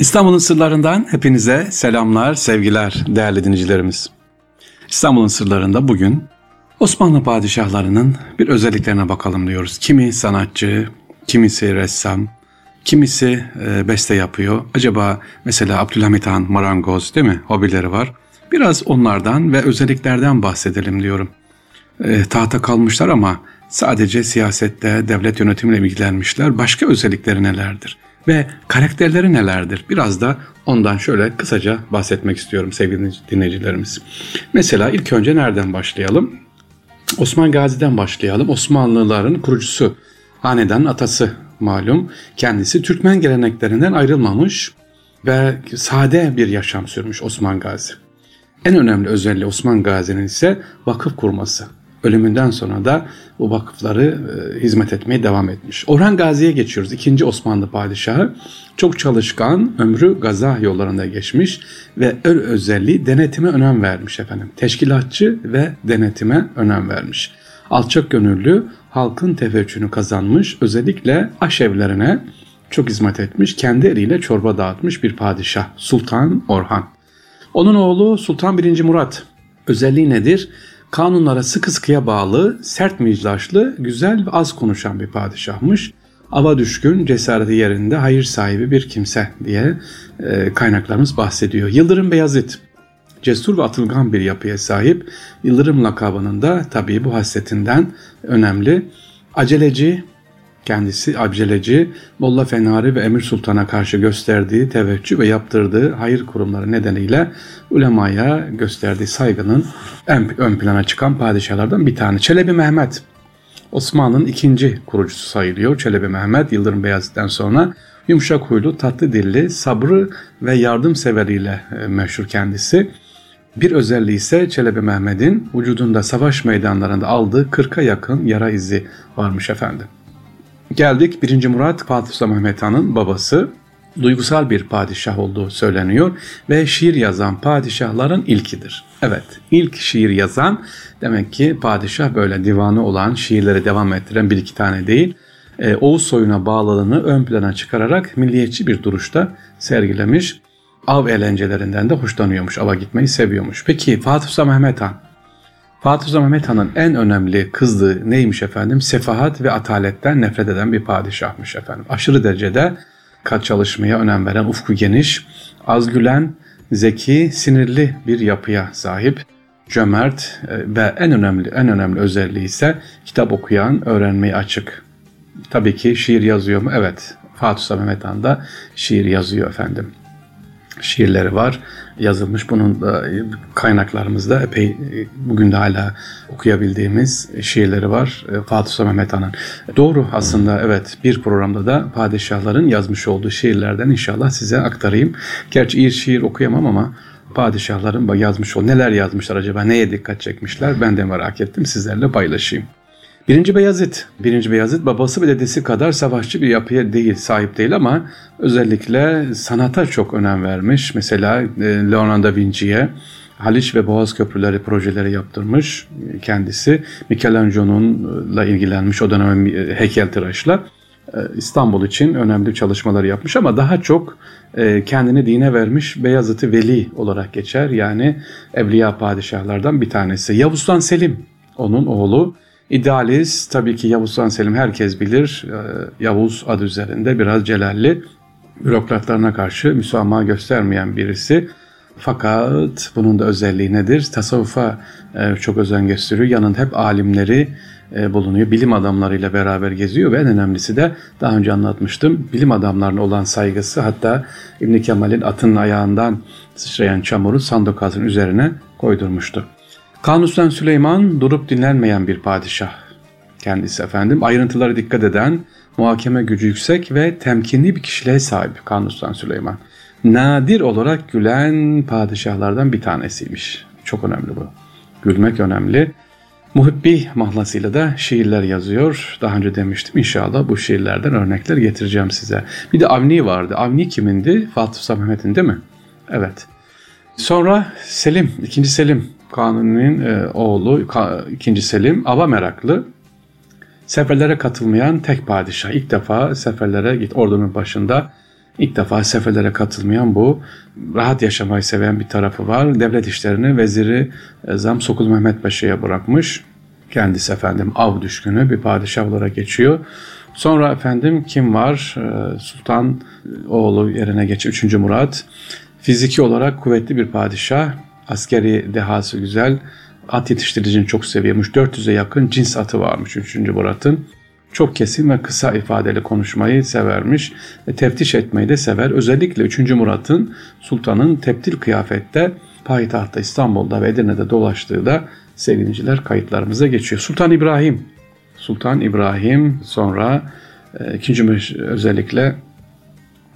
İstanbul'un sırlarından hepinize selamlar, sevgiler değerli dinleyicilerimiz. İstanbul'un sırlarında bugün Osmanlı padişahlarının bir özelliklerine bakalım diyoruz. Kimi sanatçı, kimisi ressam, kimisi e, beste yapıyor. Acaba mesela Abdülhamit Han marangoz değil mi? Hobileri var. Biraz onlardan ve özelliklerden bahsedelim diyorum. E, tahta kalmışlar ama sadece siyasette, devlet yönetimiyle ilgilenmişler. Başka özellikleri nelerdir? Ve karakterleri nelerdir? Biraz da ondan şöyle kısaca bahsetmek istiyorum sevgili dinleyicilerimiz. Mesela ilk önce nereden başlayalım? Osman Gazi'den başlayalım. Osmanlıların kurucusu, hanedanın atası malum. Kendisi Türkmen geleneklerinden ayrılmamış ve sade bir yaşam sürmüş Osman Gazi. En önemli özelliği Osman Gazi'nin ise vakıf kurması. Ölümünden sonra da bu vakıfları e, hizmet etmeye devam etmiş. Orhan Gazi'ye geçiyoruz. İkinci Osmanlı padişahı. Çok çalışkan, ömrü gaza yollarında geçmiş ve ön özelliği denetime önem vermiş efendim. Teşkilatçı ve denetime önem vermiş. Alçak gönüllü, halkın teveccühünü kazanmış, özellikle aşevlerine çok hizmet etmiş, kendi eliyle çorba dağıtmış bir padişah Sultan Orhan. Onun oğlu Sultan 1. Murat. Özelliği nedir? Kanunlara sıkı sıkıya bağlı, sert mizdaşlı, güzel ve az konuşan bir padişahmış. Ava düşkün, cesareti yerinde, hayır sahibi bir kimse diye e, kaynaklarımız bahsediyor. Yıldırım Beyazıt, cesur ve atılgan bir yapıya sahip. Yıldırım lakabının da tabii bu hasretinden önemli. Aceleci, Kendisi aceleci, Molla Fenari ve Emir Sultan'a karşı gösterdiği teveccüh ve yaptırdığı hayır kurumları nedeniyle ulemaya gösterdiği saygının en ön plana çıkan padişahlardan bir tane. Çelebi Mehmet, Osmanlı'nın ikinci kurucusu sayılıyor. Çelebi Mehmet, Yıldırım Beyazıt'tan sonra yumuşak huylu, tatlı dilli, sabrı ve yardımseveriyle e, meşhur kendisi. Bir özelliği ise Çelebi Mehmet'in vücudunda savaş meydanlarında aldığı 40'a yakın yara izi varmış efendim. Geldik 1. Murat Fatih Sultan Mehmet Han'ın babası. Duygusal bir padişah olduğu söyleniyor ve şiir yazan padişahların ilkidir. Evet ilk şiir yazan demek ki padişah böyle divanı olan şiirleri devam ettiren bir iki tane değil. E, Oğuz soyuna bağlılığını ön plana çıkararak milliyetçi bir duruşta sergilemiş. Av eğlencelerinden de hoşlanıyormuş, ava gitmeyi seviyormuş. Peki Fatih Sultan Mehmet Han Fatih Sultan Mehmet Han'ın en önemli kızdığı neymiş efendim? Sefahat ve ataletten nefret eden bir padişahmış efendim. Aşırı derecede kat çalışmaya önem veren, ufku geniş, az gülen, zeki, sinirli bir yapıya sahip, cömert e, ve en önemli en önemli özelliği ise kitap okuyan, öğrenmeye açık. Tabii ki şiir yazıyor mu? Evet. Fatih Sultan Mehmet Han da şiir yazıyor efendim şiirleri var yazılmış. Bunun da kaynaklarımızda epey bugün de hala okuyabildiğimiz şiirleri var e, Fatih Sultan Mehmet Han'ın. Doğru aslında evet bir programda da padişahların yazmış olduğu şiirlerden inşallah size aktarayım. Gerçi iyi şiir okuyamam ama padişahların yazmış o neler yazmışlar acaba neye dikkat çekmişler ben de merak ettim sizlerle paylaşayım. Birinci Beyazıt, Birinci Beyazıt babası ve dedesi kadar savaşçı bir yapıya değil, sahip değil ama özellikle sanata çok önem vermiş. Mesela e, Leonardo da Vinci'ye Haliç ve Boğaz Köprüleri projeleri yaptırmış kendisi. Michelangelo'nunla ilgilenmiş o dönem e, heykeltıraşla. E, İstanbul için önemli çalışmalar yapmış ama daha çok kendini dine vermiş Beyazıt'ı Veli olarak geçer. Yani Evliya padişahlardan bir tanesi. Yavuz Sultan Selim onun oğlu. İdealist tabii ki Yavuz Han Selim herkes bilir. Ee, Yavuz adı üzerinde biraz celalli. Bürokratlarına karşı müsamaha göstermeyen birisi. Fakat bunun da özelliği nedir? Tasavvufa e, çok özen gösteriyor. Yanında hep alimleri e, bulunuyor. Bilim adamlarıyla beraber geziyor ve en önemlisi de daha önce anlatmıştım. Bilim adamlarına olan saygısı hatta İbn Kemal'in atının ayağından sıçrayan çamuru sandokasın üzerine koydurmuştu. Kanuni Süleyman durup dinlenmeyen bir padişah. Kendisi efendim ayrıntılara dikkat eden, muhakeme gücü yüksek ve temkinli bir kişiliğe sahip Kanuni Süleyman. Nadir olarak gülen padişahlardan bir tanesiymiş. Çok önemli bu. Gülmek önemli. Muhibbi mahlasıyla da şiirler yazıyor. Daha önce demiştim inşallah bu şiirlerden örnekler getireceğim size. Bir de Avni vardı. Avni kimindi? Fatih Sultan Mehmet'in değil mi? Evet. Sonra Selim, ikinci Selim Kanuni'nin e, oğlu ikinci Selim ava meraklı. Seferlere katılmayan tek padişah. İlk defa seferlere git ordunun başında İlk defa seferlere katılmayan bu rahat yaşamayı seven bir tarafı var. Devlet işlerini veziri Zam Sokul Mehmet Paşa'ya bırakmış. Kendisi efendim av düşkünü bir padişah olarak geçiyor. Sonra efendim kim var? Ee, Sultan oğlu yerine geçiyor 3. Murat. Fiziki olarak kuvvetli bir padişah. Askeri dehası güzel. At yetiştiricini çok seviyormuş. 400'e yakın cins atı varmış 3. Murat'ın. Çok kesin ve kısa ifadeli konuşmayı severmiş. E, teftiş etmeyi de sever. Özellikle 3. Murat'ın sultanın teptil kıyafette payitahtta İstanbul'da ve Edirne'de dolaştığı da sevgiliciler kayıtlarımıza geçiyor. Sultan İbrahim. Sultan İbrahim sonra e, ikinci özellikle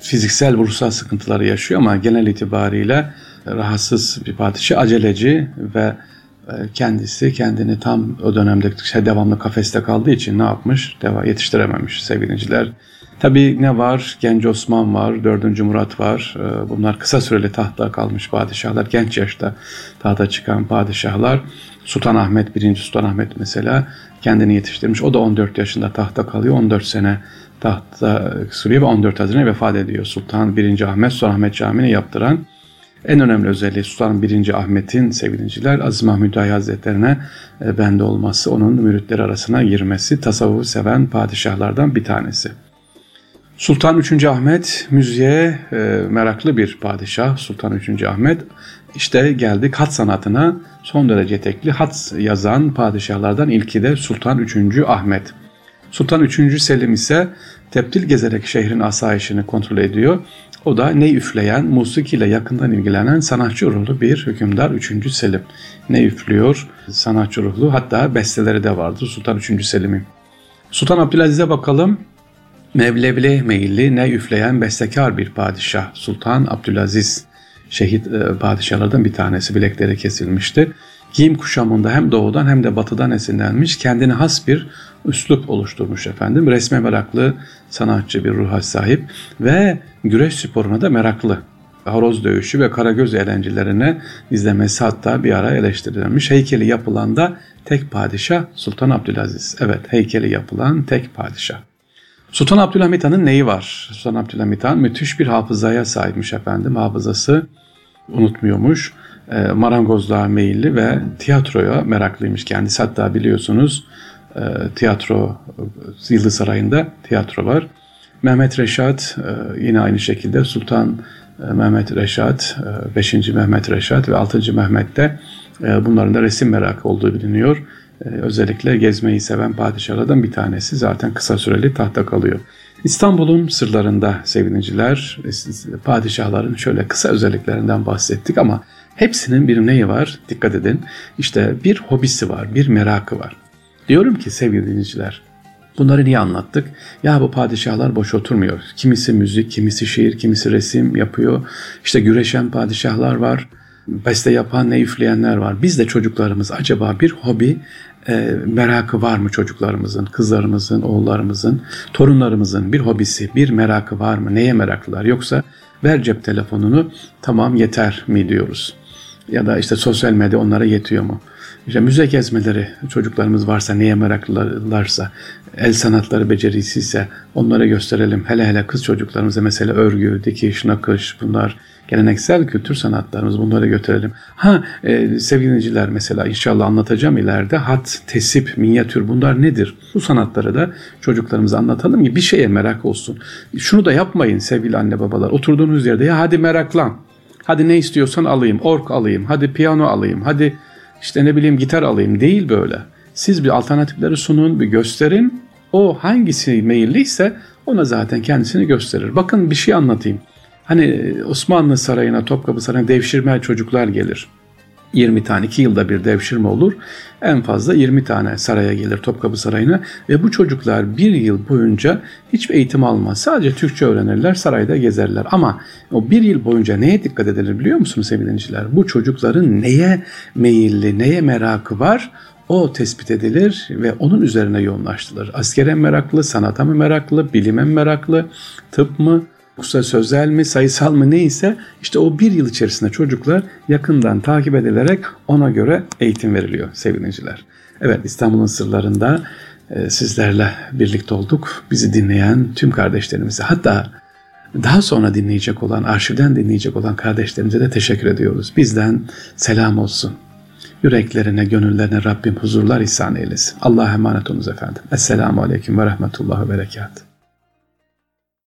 fiziksel ruhsal sıkıntıları yaşıyor ama genel itibariyle rahatsız bir padişah, aceleci ve e, kendisi kendini tam o dönemde şey, devamlı kafeste kaldığı için ne yapmış? Deva yetiştirememiş sevgiliciler. Tabi ne var? Genç Osman var, 4. Murat var. E, bunlar kısa süreli tahta kalmış padişahlar. Genç yaşta tahta çıkan padişahlar. Sultan Ahmet, 1. Sultan Ahmet mesela kendini yetiştirmiş. O da 14 yaşında tahta kalıyor. 14 sene tahta sürüyor ve 14 Haziran vefat ediyor. Sultan 1. Ahmet, Sultan Ahmet Camii'ni yaptıran en önemli özelliği Sultan 1. Ahmet'in sevgiliciler Aziz Mahmud Dahi Hazretlerine e, bende olması, onun müritleri arasına girmesi, tasavvufu seven padişahlardan bir tanesi. Sultan 3. Ahmet müziğe e, meraklı bir padişah. Sultan 3. Ahmet işte geldik hat sanatına son derece tekli hat yazan padişahlardan ilki de Sultan 3. Ahmet. Sultan 3. Selim ise teptil gezerek şehrin asayişini kontrol ediyor. O da ney üfleyen, musiki ile yakından ilgilenen sanatçı ruhlu bir hükümdar 3. Selim. Ne üflüyor? Sanatçı ruhlu. Hatta besteleri de vardır Sultan 3. Selim'in. Sultan Abdülaziz'e bakalım. Mevlevli meyilli ne üfleyen bestekar bir padişah Sultan Abdülaziz şehit e, padişahlardan bir tanesi bilekleri kesilmişti. Giyim kuşamında hem doğudan hem de batıdan esinlenmiş kendine has bir üslup oluşturmuş efendim. Resme meraklı sanatçı bir ruha sahip ve güreş sporuna da meraklı. Horoz dövüşü ve karagöz eğlencelerine izlemesi hatta bir ara eleştirilmiş. Heykeli yapılan da tek padişah Sultan Abdülaziz. Evet heykeli yapılan tek padişah. Sultan Abdülhamit Han'ın neyi var? Sultan Abdülhamit Han müthiş bir hafızaya sahipmiş efendim. Hafızası unutmuyormuş. E, marangozluğa meyilli ve tiyatroya meraklıymış kendisi. Hatta biliyorsunuz e, tiyatro, Yıldız Sarayı'nda tiyatro var. Mehmet Reşat e, yine aynı şekilde Sultan e, Mehmet Reşat, 5. E, Mehmet Reşat ve 6. Mehmet'te e, bunların da resim merakı olduğu biliniyor. Özellikle gezmeyi seven padişahlardan bir tanesi zaten kısa süreli tahta kalıyor. İstanbul'un sırlarında seviniciler, padişahların şöyle kısa özelliklerinden bahsettik ama hepsinin bir neyi var? Dikkat edin. İşte bir hobisi var, bir merakı var. Diyorum ki sevgili dinleyiciler, bunları niye anlattık? Ya bu padişahlar boş oturmuyor. Kimisi müzik, kimisi şiir, kimisi resim yapıyor. İşte güreşen padişahlar var beste yapan ne üfleyenler var. Biz de çocuklarımız acaba bir hobi e, merakı var mı çocuklarımızın, kızlarımızın, oğullarımızın, torunlarımızın bir hobisi, bir merakı var mı? Neye meraklılar? Yoksa ver cep telefonunu tamam yeter mi diyoruz? Ya da işte sosyal medya onlara yetiyor mu? İşte müze gezmeleri çocuklarımız varsa neye meraklılarsa, el sanatları becerisiyse onlara gösterelim. Hele hele kız çocuklarımıza mesela örgü, dikiş, nakış bunlar geleneksel kültür sanatlarımız bunları götürelim. Ha e, sevgili mesela inşallah anlatacağım ileride hat, tesip, minyatür bunlar nedir? Bu sanatları da çocuklarımıza anlatalım ki bir şeye merak olsun. Şunu da yapmayın sevgili anne babalar. Oturduğunuz yerde ya hadi meraklan. Hadi ne istiyorsan alayım. Ork alayım. Hadi piyano alayım. Hadi işte ne bileyim gitar alayım. Değil böyle. Siz bir alternatifleri sunun, bir gösterin. O hangisi meyilliyse ona zaten kendisini gösterir. Bakın bir şey anlatayım. Hani Osmanlı Sarayı'na, Topkapı Sarayı'na devşirme çocuklar gelir. 20 tane, 2 yılda bir devşirme olur. En fazla 20 tane saraya gelir Topkapı Sarayı'na ve bu çocuklar bir yıl boyunca hiçbir eğitim almaz. Sadece Türkçe öğrenirler, sarayda gezerler. Ama o bir yıl boyunca neye dikkat edilir biliyor musunuz sevgili Bu çocukların neye meyilli, neye merakı var o tespit edilir ve onun üzerine yoğunlaştırılır. Askere meraklı, sanata mı meraklı, bilime meraklı, tıp mı, Yoksa sözel mi, sayısal mı neyse işte o bir yıl içerisinde çocuklar yakından takip edilerek ona göre eğitim veriliyor sevgiliciler. Evet İstanbul'un sırlarında e, sizlerle birlikte olduk. Bizi dinleyen tüm kardeşlerimize hatta daha sonra dinleyecek olan, arşivden dinleyecek olan kardeşlerimize de teşekkür ediyoruz. Bizden selam olsun. Yüreklerine, gönüllerine Rabbim huzurlar ihsan eylesin. Allah'a emanet olunuz efendim. Esselamu Aleyküm ve Rahmetullah ve Berekat.